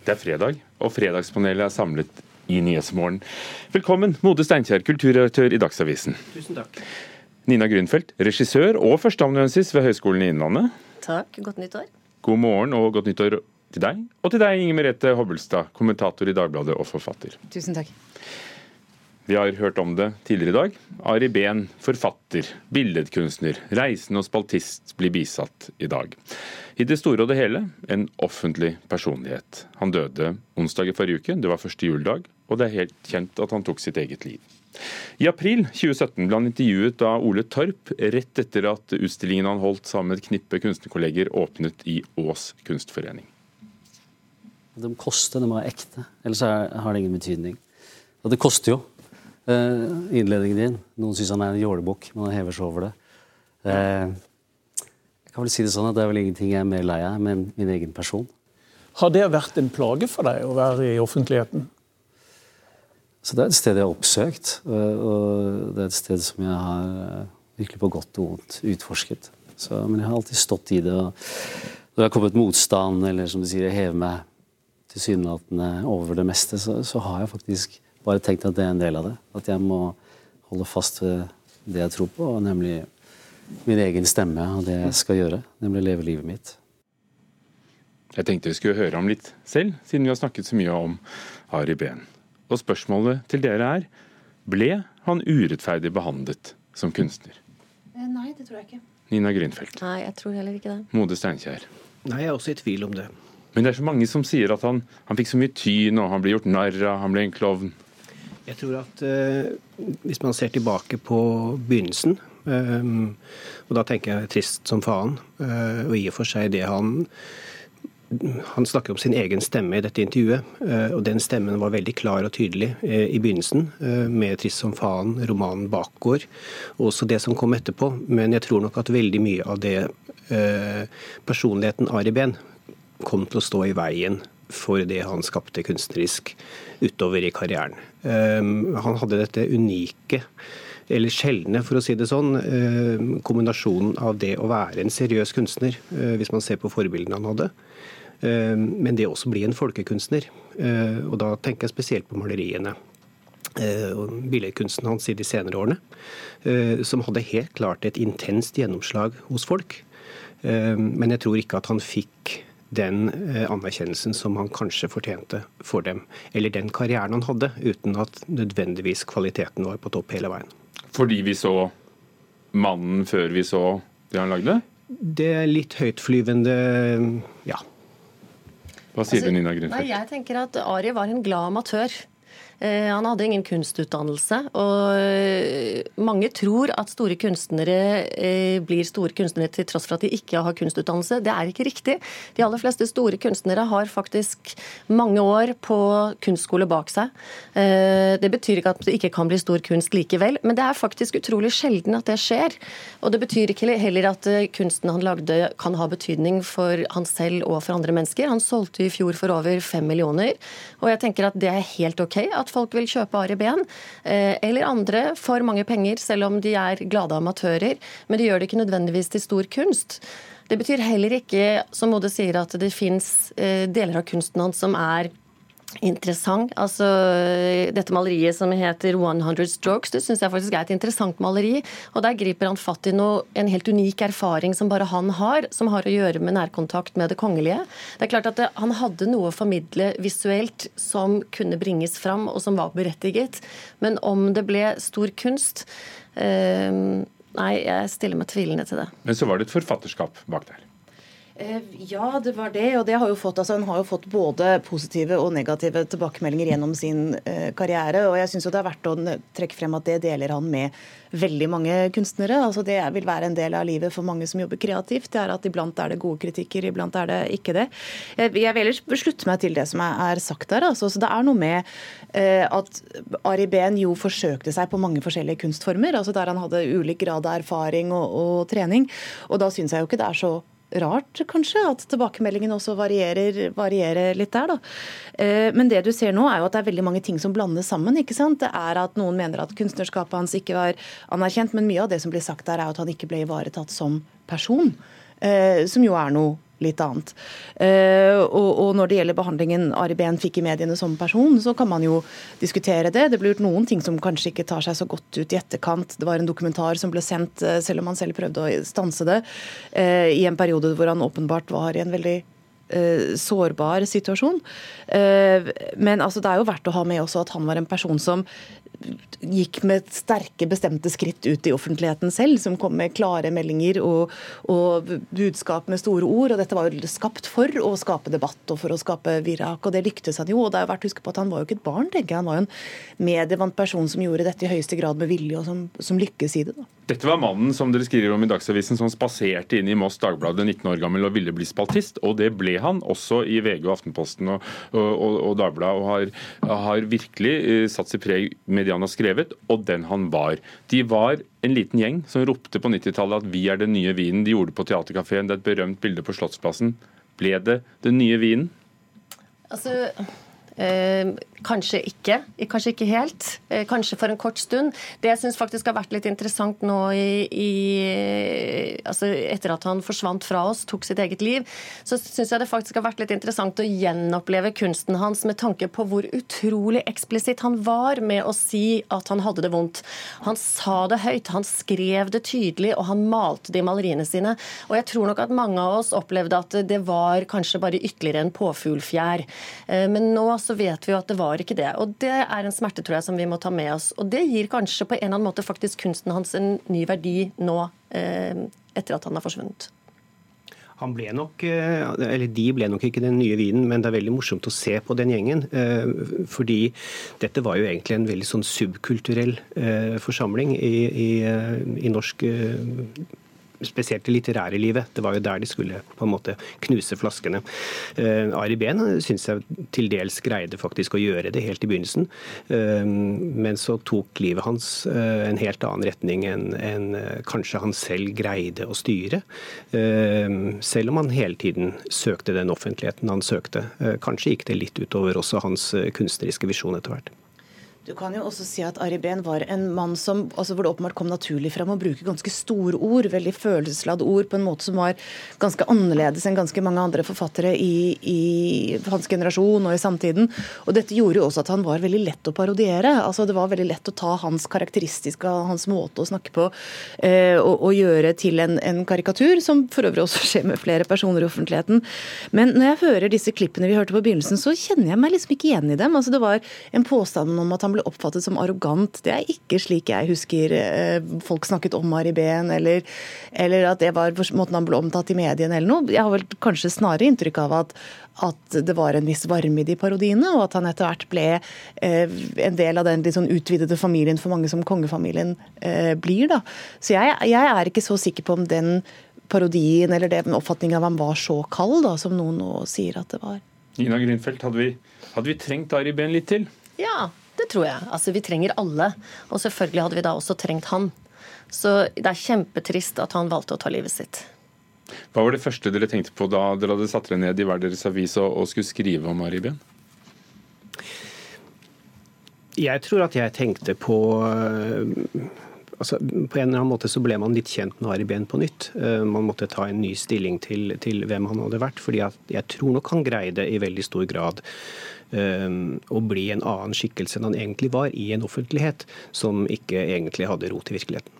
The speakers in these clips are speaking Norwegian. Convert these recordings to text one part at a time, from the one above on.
Det er fredag, og Fredagspanelet er samlet i Nyhetsmorgen. Velkommen, Mode Steinkjer, kulturredaktør i Dagsavisen. Tusen takk. Nina Grunfeldt, regissør og førsteamanuensis ved Høgskolen i Innlandet. Takk. Godt nyttår. God morgen og godt nyttår til deg. Og til deg, Inger Merete Hobbelstad, kommentator i Dagbladet og forfatter. Tusen takk. Vi har hørt om det tidligere i dag. Ari Behn, forfatter, billedkunstner, reisende og spaltist blir bisatt i dag. I det store og det hele en offentlig personlighet. Han døde onsdag i forrige uke, det var første juledag, og det er helt kjent at han tok sitt eget liv. I april 2017 ble han intervjuet av Ole Torp rett etter at utstillingen han holdt sammen med et knippe kunstnerkolleger åpnet i Ås kunstforening. De koster, de må være ekte, ellers har det ingen betydning. Og det koster jo. Uh, innledningen din. Noen syns han er en jålebukk, men han hever seg over det. Uh, jeg kan vel si Det sånn at det er vel ingenting jeg er mer lei av enn min egen person. Har det vært en plage for deg å være i offentligheten? Så Det er et sted jeg har oppsøkt, og det er et sted som jeg har eh, virkelig på godt og vondt utforsket. Så, men jeg har alltid stått i det. og Når det har kommet motstand, eller som du sier, jeg hever meg tilsynelatende over det meste, så, så har jeg faktisk bare tenkt at det er en del av det. At jeg må holde fast ved det jeg tror på, nemlig min egen stemme og det jeg skal gjøre. Nemlig leve livet mitt. Jeg tenkte vi skulle høre ham litt selv, siden vi har snakket så mye om Ari Behn. Og spørsmålet til dere er ble han urettferdig behandlet som kunstner? Eh, nei, det tror jeg ikke. Nina Grünfeldt. Nei, jeg tror heller ikke det. Mode Steinkjer. Nei, jeg er også i tvil om det. Men det er så mange som sier at han, han fikk så mye tyn, og han ble gjort narr av, han ble en klovn. Jeg tror at eh, hvis man ser tilbake på begynnelsen, eh, og da tenker jeg trist som faen, eh, og i og for seg det han han snakker om sin egen stemme i dette intervjuet, eh, og den stemmen var veldig klar og tydelig eh, i begynnelsen, eh, med 'Trist som faen', romanen 'Bakgård', og også det som kom etterpå. Men jeg tror nok at veldig mye av det personligheten Ari Behn kom til å stå i veien for det han skapte kunstnerisk utover i karrieren. Han hadde dette unike eller sjeldne, for å si det sånn, kombinasjonen av det å være en seriøs kunstner, hvis man ser på forbildene han hadde, Eh, men det også bli en folkekunstner. Eh, og da tenker jeg spesielt på maleriene. Eh, billedkunsten hans i de senere årene, som hadde helt klart et intenst gjennomslag hos folk. Men jeg tror ikke at han fikk den anerkjennelsen som han kanskje fortjente for dem. Eller den karrieren han hadde, uten at nødvendigvis kvaliteten var på topp hele veien. Fordi vi så mannen før vi så det han lagde? Det er litt høytflyvende, ja. Hva sier altså, du, Nina Grünfeldt? Jeg tenker at Ari var en glad amatør. Eh, han hadde ingen kunstutdannelse, og eh, mange tror at store kunstnere eh, blir store kunstnere til tross for at de ikke har kunstutdannelse. Det er ikke riktig. De aller fleste store kunstnere har faktisk mange år på kunstskole bak seg. Det betyr ikke at det ikke kan bli stor kunst likevel, men det er faktisk utrolig sjelden at det skjer. Og det betyr ikke heller at kunsten han lagde kan ha betydning for han selv og for andre mennesker. Han solgte i fjor for over fem millioner, og jeg tenker at det er helt OK at folk vil kjøpe Ari Behn, eh, eller andre for mange penger, selv om de er glade amatører. Men de gjør det ikke nødvendigvis til stor kunst. Det betyr heller ikke, som Ode sier, at det fins eh, deler av kunsten hans som er interessant. Altså, dette maleriet som heter 100 Strokes, det syns jeg faktisk er et interessant maleri. Og der griper han fatt i noe, en helt unik erfaring som bare han har, som har å gjøre med nærkontakt med det kongelige. Det er klart at det, Han hadde noe å formidle visuelt som kunne bringes fram, og som var berettiget. Men om det ble stor kunst eh, Nei, jeg stiller meg tvilende til det. Men så var det et forfatterskap bak der? Eh, ja, det var det. Og det har jo fått, altså, han har jo fått både positive og negative tilbakemeldinger gjennom sin uh, karriere. Og jeg syns det er verdt å trekke frem at det deler han med veldig mange kunstnere. Altså, det vil være en del av livet for mange som jobber kreativt. Det er at Iblant er det gode kritikker, iblant er det ikke det. Jeg, jeg vil ellers slutte meg til det som er sagt der. Altså. Så det er noe med uh, at Ari Behn jo forsøkte seg på mange forskjellige kunstformer. altså Der han hadde ulik grad av erfaring og, og trening. Og da syns jeg jo ikke det er så rart, kanskje, at tilbakemeldingen også varierer, varierer, litt der. da. Eh, men det du ser nå, er jo at det er veldig mange ting som blandes sammen. ikke sant? Det er at noen mener at kunstnerskapet hans ikke var anerkjent, men mye av det som blir sagt der, er at han ikke ble ivaretatt som person. Eh, som jo er noe litt annet. Uh, og, og, når det gjelder behandlingen Ari Behn fikk i mediene som person, så kan man jo diskutere det. Det ble gjort noen ting som kanskje ikke tar seg så godt ut i etterkant. Det var en dokumentar som ble sendt, uh, selv om han selv prøvde å stanse det, uh, i en periode hvor han åpenbart var i en veldig sårbar situasjon. Men altså, det er jo verdt å ha med også at han var en person som gikk med sterke, bestemte skritt ut i offentligheten selv, som kom med klare meldinger og, og, budskap med store ord. og Dette var jo skapt for å skape debatt og for å skape virak, og det lyktes han jo. og det er jo verdt å huske på at Han var jo ikke et barn, tenker jeg. Han var jo en medievant person som gjorde dette i høyeste grad med vilje, og som, som lykkes i det. da. Dette var mannen som dere skriver om i Dagsavisen som spaserte inn i Moss Dagbladet 19 år gammel og ville bli spaltist, og det ble han også i VG og Aftenposten og, og, og Dagbladet, og har, har virkelig uh, satt sitt preg med det har skrevet, og den han var. De var en liten gjeng som ropte på 90-tallet at vi er den nye vinen. De gjorde det på Theatercaféen, det er et berømt bilde på Slottsplassen. Ble det den nye vinen? Altså, kanskje ikke. Kanskje ikke helt. Eh, kanskje for en kort stund. Det jeg syns faktisk har vært litt interessant nå i, i, altså Etter at han forsvant fra oss, tok sitt eget liv, så syns jeg det faktisk har vært litt interessant å gjenoppleve kunsten hans med tanke på hvor utrolig eksplisitt han var med å si at han hadde det vondt. Han sa det høyt, han skrev det tydelig, og han malte det i maleriene sine. Og jeg tror nok at mange av oss opplevde at det var kanskje bare ytterligere en påfuglfjær. Eh, men nå så vet vi jo at det var ikke det. Og det er en smerte, tror jeg, som vi må ta med oss. Og det gir kanskje på en eller annen måte faktisk kunsten hans en ny verdi nå, eh, etter at han har forsvunnet. Han ble nok, eh, eller De ble nok ikke den nye vinen, men det er veldig morsomt å se på den gjengen. Eh, fordi dette var jo egentlig en veldig sånn subkulturell forsamling i, i, i norsk spesielt det litterære livet. Det var jo der de skulle på en måte knuse flaskene. Uh, Ari Behn syns jeg til dels greide faktisk å gjøre det helt i begynnelsen, uh, men så tok livet hans uh, en helt annen retning enn en, kanskje han selv greide å styre. Selv om han hele tiden søkte den offentligheten han søkte. Kanskje gikk det litt utover også hans kunstneriske visjon etter hvert. Du kan jo også si at Ari Behn var en mann som, altså hvor det åpenbart kom naturlig fram å bruke ganske store ord, veldig følelsesladde ord, på en måte som var ganske annerledes enn ganske mange andre forfattere i, i, hans generasjon og i samtiden. Og dette gjorde jo også at han var veldig lett å parodiere. altså Det var veldig lett å ta hans karakteristiske, hans måte å snakke på, eh, og, og, gjøre til en, en, karikatur, som for øvrig også skjer med flere personer i offentligheten. Men når jeg hører disse klippene vi hørte på begynnelsen, så kjenner jeg meg liksom ikke igjen i dem. altså Det var en påstand om at han han ble oppfattet som arrogant. Det er ikke slik jeg husker eh, folk snakket om Ari Behn, eller, eller, at det var måten han ble omtatt i mediene eller noe. Jeg har vel kanskje snarere inntrykk av at, at det var en viss varme i de parodiene, og at han etter hvert ble eh, en del av den litt sånn utvidede familien for mange som kongefamilien eh, blir. da. Så jeg, jeg, er ikke så sikker på om den parodien eller den oppfatningen av ham var så kald da, som noen nå sier at det var. Nina Grünfeldt, hadde vi, hadde vi trengt Ari Behn litt til? Ja, det tror jeg. Altså, Vi trenger alle. Og selvfølgelig hadde vi da også trengt han. Så det er kjempetrist at han valgte å ta livet sitt. Hva var det første dere tenkte på da dere hadde satt dere ned i hver deres avis og, skulle skrive om Aribien? Jeg tror at jeg tenkte på eh, altså, På en eller annen måte så ble man litt kjent med Ari Behn på nytt. Eh, man måtte ta en ny stilling til, til hvem han hadde vært. fordi jeg tror nok han greide i veldig stor grad Ehm, å bli en annen skikkelse enn han egentlig var, i en offentlighet som ikke egentlig hadde rot i virkeligheten.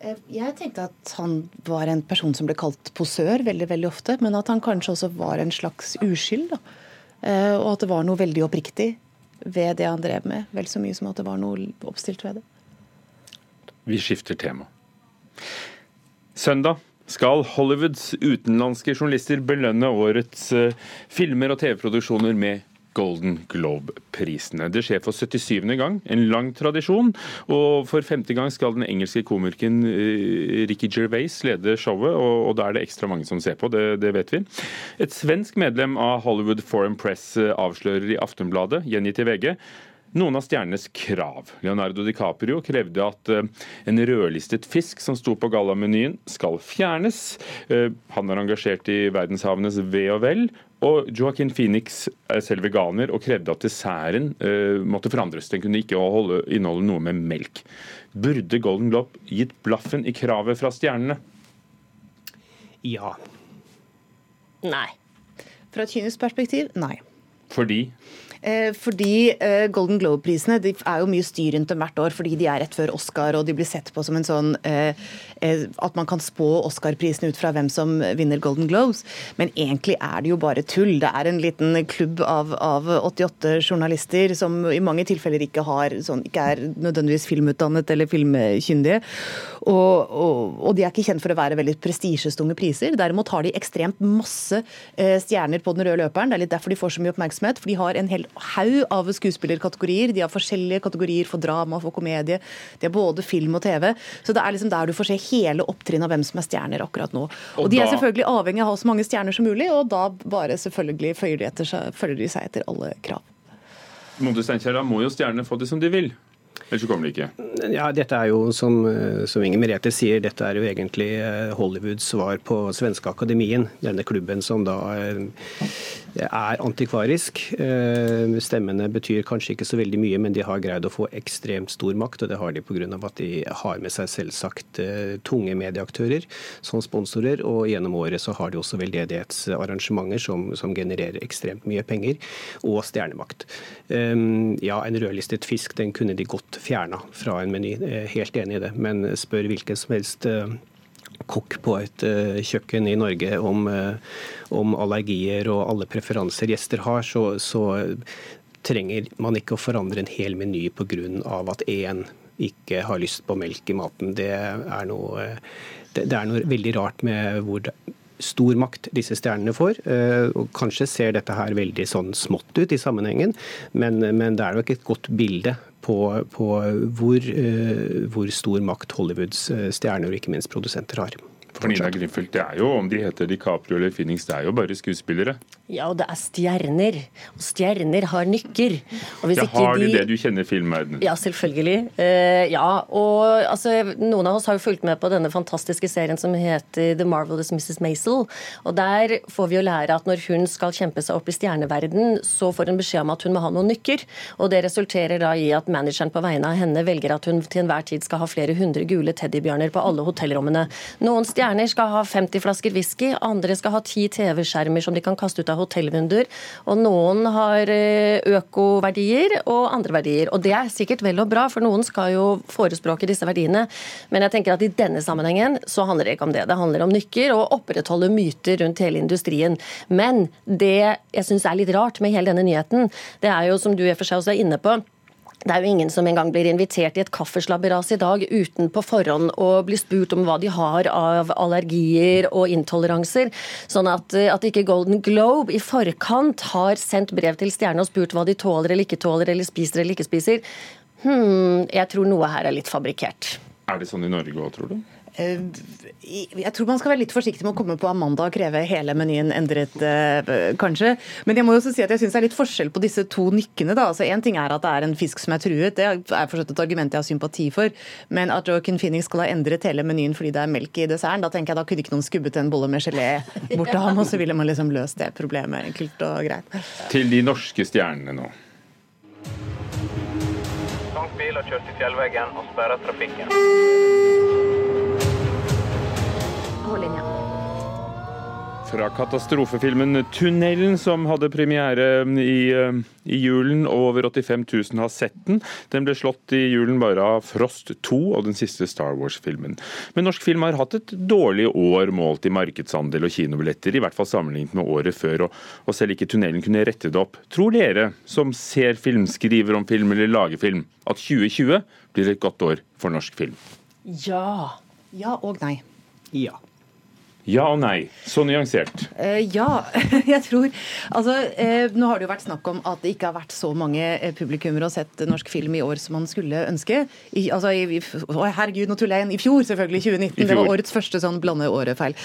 Eh, jeg tenkte at han var en person som ble kalt posør veldig veldig ofte, men at han kanskje også var en slags uskyld. Da. Eh, og at det var noe veldig oppriktig ved det han drev med. Vel så mye som at det var noe oppstilt ved det. Vi skifter tema. Søndag skal Hollywoods utenlandske journalister belønne årets eh, filmer og TV-produksjoner med Golden Globe-prisene. Det skjer for 77. gang, en lang tradisjon. Og for femte gang skal den engelske komikeren eh, Ricky Gervais lede showet, og, da er det ekstra mange som ser på, det, det, vet vi. Et svensk medlem av Hollywood Foreign Press eh, avslører i Aftenbladet, gjengitt i VG, noen av stjernenes krav. Leonardo DiCaprio krevde at eh, en rødlistet fisk som sto på gallamenyen skal fjernes. Han er engasjert i verdenshavenes ve og vel, og Joaquin Phoenix er selv veganer og krevde at desserten uh, måtte forandres. Den kunne ikke holde, inneholde noe med melk. Burde Golden Globe gitt blaffen i kravet fra stjernene? Ja. Nei. Fra et kynisk perspektiv, nei. Fordi Eh, fordi eh, Golden Globe-prisene de er jo mye styr rundt dem hvert år fordi de er rett før Oscar, og de blir sett på som en sånn eh, eh, At man kan spå Oscar-prisene ut fra hvem som vinner Golden Globes. Men egentlig er det jo bare tull. Det er en liten klubb av, av 88 journalister som i mange tilfeller ikke, har, sånn, ikke er nødvendigvis filmutdannet eller filmkyndige. Og, og, og, de er ikke kjent for å være veldig prestisjestunge priser. Derimot har de ekstremt masse eh, stjerner på den røde løperen. Det er litt derfor de får så mye oppmerksomhet. For de har en hel haug av skuespillerkategorier. De har forskjellige kategorier for drama, for komedie. De har både film og TV. Så det er liksom der du får se hele opptrinnet av hvem som er stjerner akkurat nå. Og, og de er selvfølgelig avhengig av å ha så mange stjerner som mulig, og da bare selvfølgelig følger de, seg, følger de seg etter alle krav. Steinkjer, da må jo stjernene få det som de vil? Ellers kommer de ikke. Ja, dette er jo, som, som Inger Merete sier, dette er jo egentlig eh, Hollywoods svar på Svenske Akademien. Denne klubben som da er, er antikvarisk. Eh, stemmene betyr kanskje ikke så veldig mye, men de har greid å få ekstremt stor makt. Og det har de pga. at de har med seg selvsagt eh, tunge medieaktører som sponsorer. Og gjennom året så har de også veldedighetsarrangementer som, som genererer ekstremt mye penger, og stjernemakt. Ja, en rødlistet fisk den kunne de godt fjerna fra en meny. Helt enig i det. Men spør hvilken som helst eh, kokk på et uh, kjøkken i Norge om, uh, om, allergier og alle preferanser gjester har, så, så trenger man ikke å forandre en hel meny pga. at én ikke har lyst på melk i maten. Det er noe, det, det er noe veldig rart med hvor stor makt disse stjernene får. og Kanskje ser dette her veldig sånn smått ut i sammenhengen, men, men det er nok et godt bilde på, på hvor, eh, hvor, stor makt Hollywoods eh, stjerner og ikke minst produsenter har. For Nina Grimfeldt, det er jo, Om de heter DiCaprio eller Phoenix, det er jo bare skuespillere. Ja, og det er stjerner. Og stjerner har nykker. Og ja, har de, de det? Du kjenner filmverdenen? Ja, selvfølgelig. Uh, ja, og altså, Noen av oss har jo fulgt med på denne fantastiske serien som heter The Marvelous Mrs. Maisel. Og Der får vi jo lære at når hun skal kjempe seg opp i stjerneverden, så får hun beskjed om at hun må ha noen nykker. Og Det resulterer da i at manageren på vegne av henne velger at hun til enhver tid skal ha flere hundre gule teddybjørner på alle hotellrommene. Noen stjerner stjerner skal ha 50 flasker whisky, andre skal ha 10 TV-skjermer som de kan kaste ut av hotellvinduer. Og noen har eh, økoverdier og andre verdier. Og det er sikkert vel og bra, for noen skal jo forespråke disse verdiene. Men jeg tenker at i denne sammenhengen så handler det ikke om det. Det handler om nykker og å opprettholde myter rundt hele industrien. Men det jeg syns er litt rart med hele denne nyheten, det er jo som du i og for seg også er inne på, det er jo ingen som engang blir invitert i et kaffeslabberas i dag uten på forhånd å bli spurt om hva de har av allergier og intoleranser. Sånn at, eh, at ikke Golden Globe i forkant har sendt brev til stjernene og spurt hva de tåler eller ikke tåler, eller spiser eller ikke spiser. Hmm, jeg tror noe her er litt fabrikkert. Er det sånn i Norge òg, tror du? Eh, jeg tror man skal være litt forsiktig med å komme på Amanda og kreve hele menyen endret, eh, kanskje. Men jeg må jo også si at jeg syns det er litt forskjell på disse to nykkene. da. Altså Én ting er at det er en fisk som er truet, det er forstått et argument jeg har sympati for. Men at Joaquin Phoenix skal ha endret hele menyen fordi det er melk i desserten, da tenker jeg da kunne ikke noen skubbet en bolle med gelé bort til ham, og så ville man liksom løst det problemet enkelt og greit. Til de norske stjernene nå. Tank bil har kjørt i fjellveggen og sperret trafikken linja. Fra katastrofefilmen 'Tunnelen', som hadde premiere i, eh, i, julen, over 85 000 har sett den. Den ble slått i julen bare av Frost 2 og den siste Star Wars-filmen. Men norsk film har hatt et dårlig år målt i markedsandel og kinobilletter, i hvert fall sammenlignet med året før, og, og selv ikke 'Tunnelen' kunne rette det opp. Tror dere, som ser film, skriver om film eller lager film, at 2020 blir et godt år for norsk film? Ja. Ja og nei. Ja. Ja og nei. Så nyansert. Uh, ja, jeg tror Altså, uh, nå har det jo vært snakk om at det ikke har vært så mange uh, publikummere og sett norsk film i år som man skulle ønske. I, altså, i, å, herregud, nå tuller jeg igjen. I fjor, selvfølgelig. 2019. Fjor. Det var årets første sånn blande året-feil.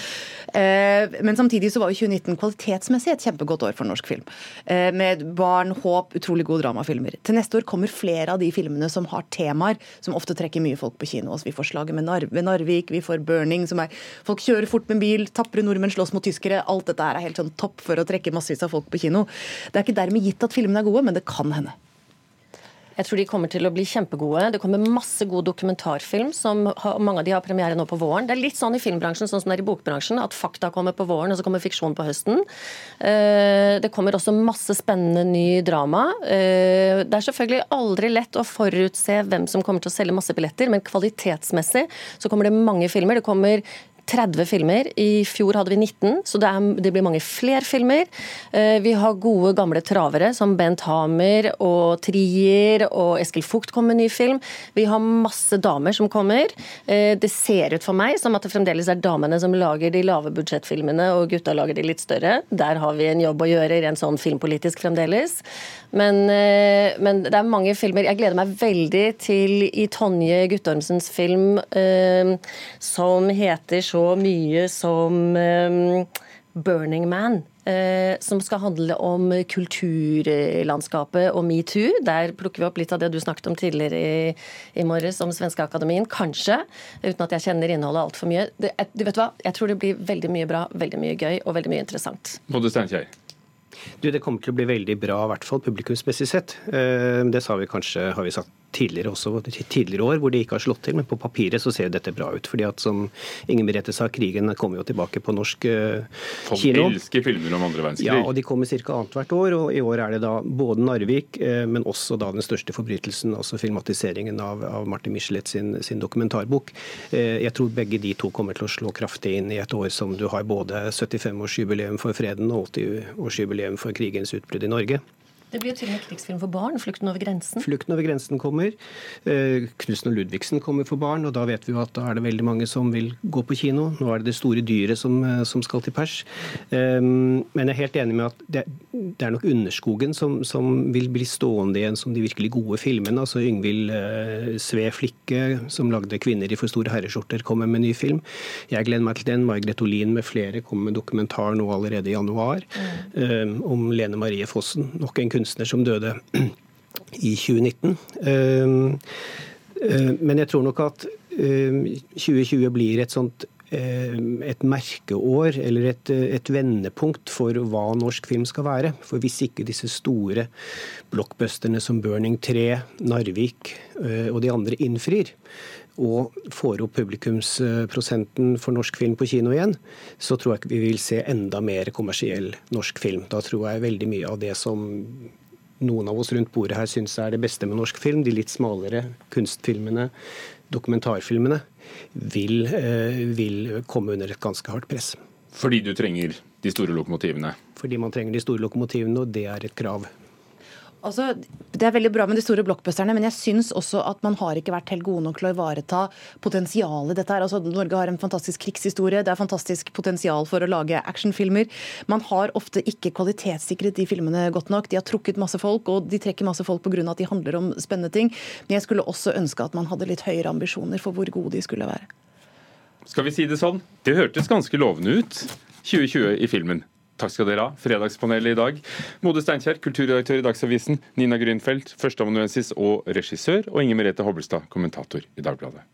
Men samtidig så var jo 2019 kvalitetsmessig et kjempegodt år for norsk film. med barn, håp, utrolig gode dramafilmer. Til neste år kommer flere av de filmene som har temaer som ofte trekker mye folk på kino. Altså, vi får Slaget med Narve, Narvik, vi får Burning, som er Folk kjører fort med bil, tapre nordmenn slåss mot tyskere. Alt dette er helt sånn topp for å trekke massevis av folk på kino. Det er ikke dermed gitt at filmene er gode, men det kan hende. Jeg tror de kommer til å bli kjempegode. Det kommer masse god dokumentarfilm. som har, Mange av de har premiere nå på våren. Det er litt sånn i filmbransjen sånn som det er i bokbransjen, at fakta kommer på våren, og så kommer fiksjon på høsten. Eh, det kommer også masse spennende ny drama. Eh, det er selvfølgelig aldri lett å forutse hvem som kommer til å selge masse billetter, men kvalitetsmessig så kommer det mange filmer. Det kommer 30 filmer. I fjor hadde vi 19, så det, er, det blir mange flere filmer. Eh, vi har gode, gamle travere som Bent Hamer og Trier og Eskil Fugt kommer med ny film. Vi har masse damer som kommer. Eh, det ser ut for meg som at det fremdeles er damene som lager de lave budsjettfilmene, og gutta lager de litt større. Der har vi en jobb å gjøre rent sånn filmpolitisk fremdeles. Men, eh, men, det er mange filmer. Jeg gleder meg veldig til i Tonje Guttormsens film som heter så mye som eh, 'Burning Man'. Som skal handle om kulturlandskapet og metoo. Der plukker vi opp litt av det du snakket om tidligere i, i morges om Svenskeakademien. Kanskje, uten at jeg kjenner innholdet altfor mye. Det, du vet hva? Jeg tror det blir veldig mye bra, veldig mye gøy og veldig mye interessant. Både Steinkjer. Du, Det kommer til å bli veldig bra, i hvert fall publikumsmessig sett. Eh, det sa vi kanskje, har vi sagt tidligere også, tidligere år hvor de ikke har slått til, men på papiret så ser dette bra ut. fordi at som Inger Merete sa, krigen kommer jo tilbake på norsk uh, Folk kino. Folk elsker filmer om andre verdenskrig. Ja, og de kommer ca. annethvert år. og I år er det da både Narvik, uh, men også da den største forbrytelsen, altså filmatiseringen av, av Martin Michelet sin, sin dokumentarbok. Uh, jeg tror begge de to kommer til å slå kraftig inn i et år som du har både 75-årsjubileum for freden og 80-årsjubileum for krigens utbrudd i Norge. Det blir til og med krigsfilm for barn. 'Flukten over grensen'. 'Flukten over grensen' kommer. Eh, Knutsen og Ludvigsen kommer for barn, og da vet vi jo at da er det veldig mange som vil gå på kino. Nå er det det store dyret som, eh, som skal til pers. Um, men jeg er helt enig med at det, det er nok 'Underskogen' som, som, vil bli stående igjen som de virkelig gode filmene. Altså Yngvild uh, Sve Flikke, som lagde 'Kvinner i for store herreskjorter', kommer med en ny film. Jeg gleder meg til den. Margrethe Olin med flere kommer med dokumentar nå allerede i januar mm. um, om Lene Marie Fossen. Nok en kunstner som døde i 2019. Ehm, eh, men jeg tror nok at 2020 ehm, blir et sånt et merkeår eller et, et, vendepunkt for hva norsk film skal være. For hvis ikke disse store blockbusterne som 'Burning 3', 'Narvik' eh, og de andre innfrir, og får opp publikumsprosenten for norsk film på kino igjen, så tror jeg ikke vi vil se enda mer kommersiell norsk film. Da tror jeg veldig mye av det som noen av oss rundt bordet her syns er det beste med norsk film, de litt smalere kunstfilmene, dokumentarfilmene, vil, eh, vil komme under et ganske hardt press. Fordi du trenger de store lokomotivene? Fordi man trenger de store lokomotivene, og det er et krav. Altså, det er veldig bra med de store blockbusterne, men jeg syns også at man har ikke vært helt gode nok til å ivareta potensialet dette her. Altså, Norge har en fantastisk krigshistorie, det er fantastisk potensial for å lage actionfilmer. Man har ofte ikke kvalitetssikret de filmene godt nok. De har trukket masse folk, og de trekker masse folk pga. at de handler om spennende ting. Men jeg skulle også ønske at man hadde litt høyere ambisjoner for hvor gode de skulle være. Skal vi si det sånn? Det hørtes ganske lovende ut, 2020 i filmen. Takk skal dere ha. Fredagspanelet i dag. Mode Steinkjer, kulturredaktør i Dagsavisen. Nina Grünfeldt, førsteamanuensis og regissør. Og Inger Merete Hobbelstad, kommentator i Dagbladet.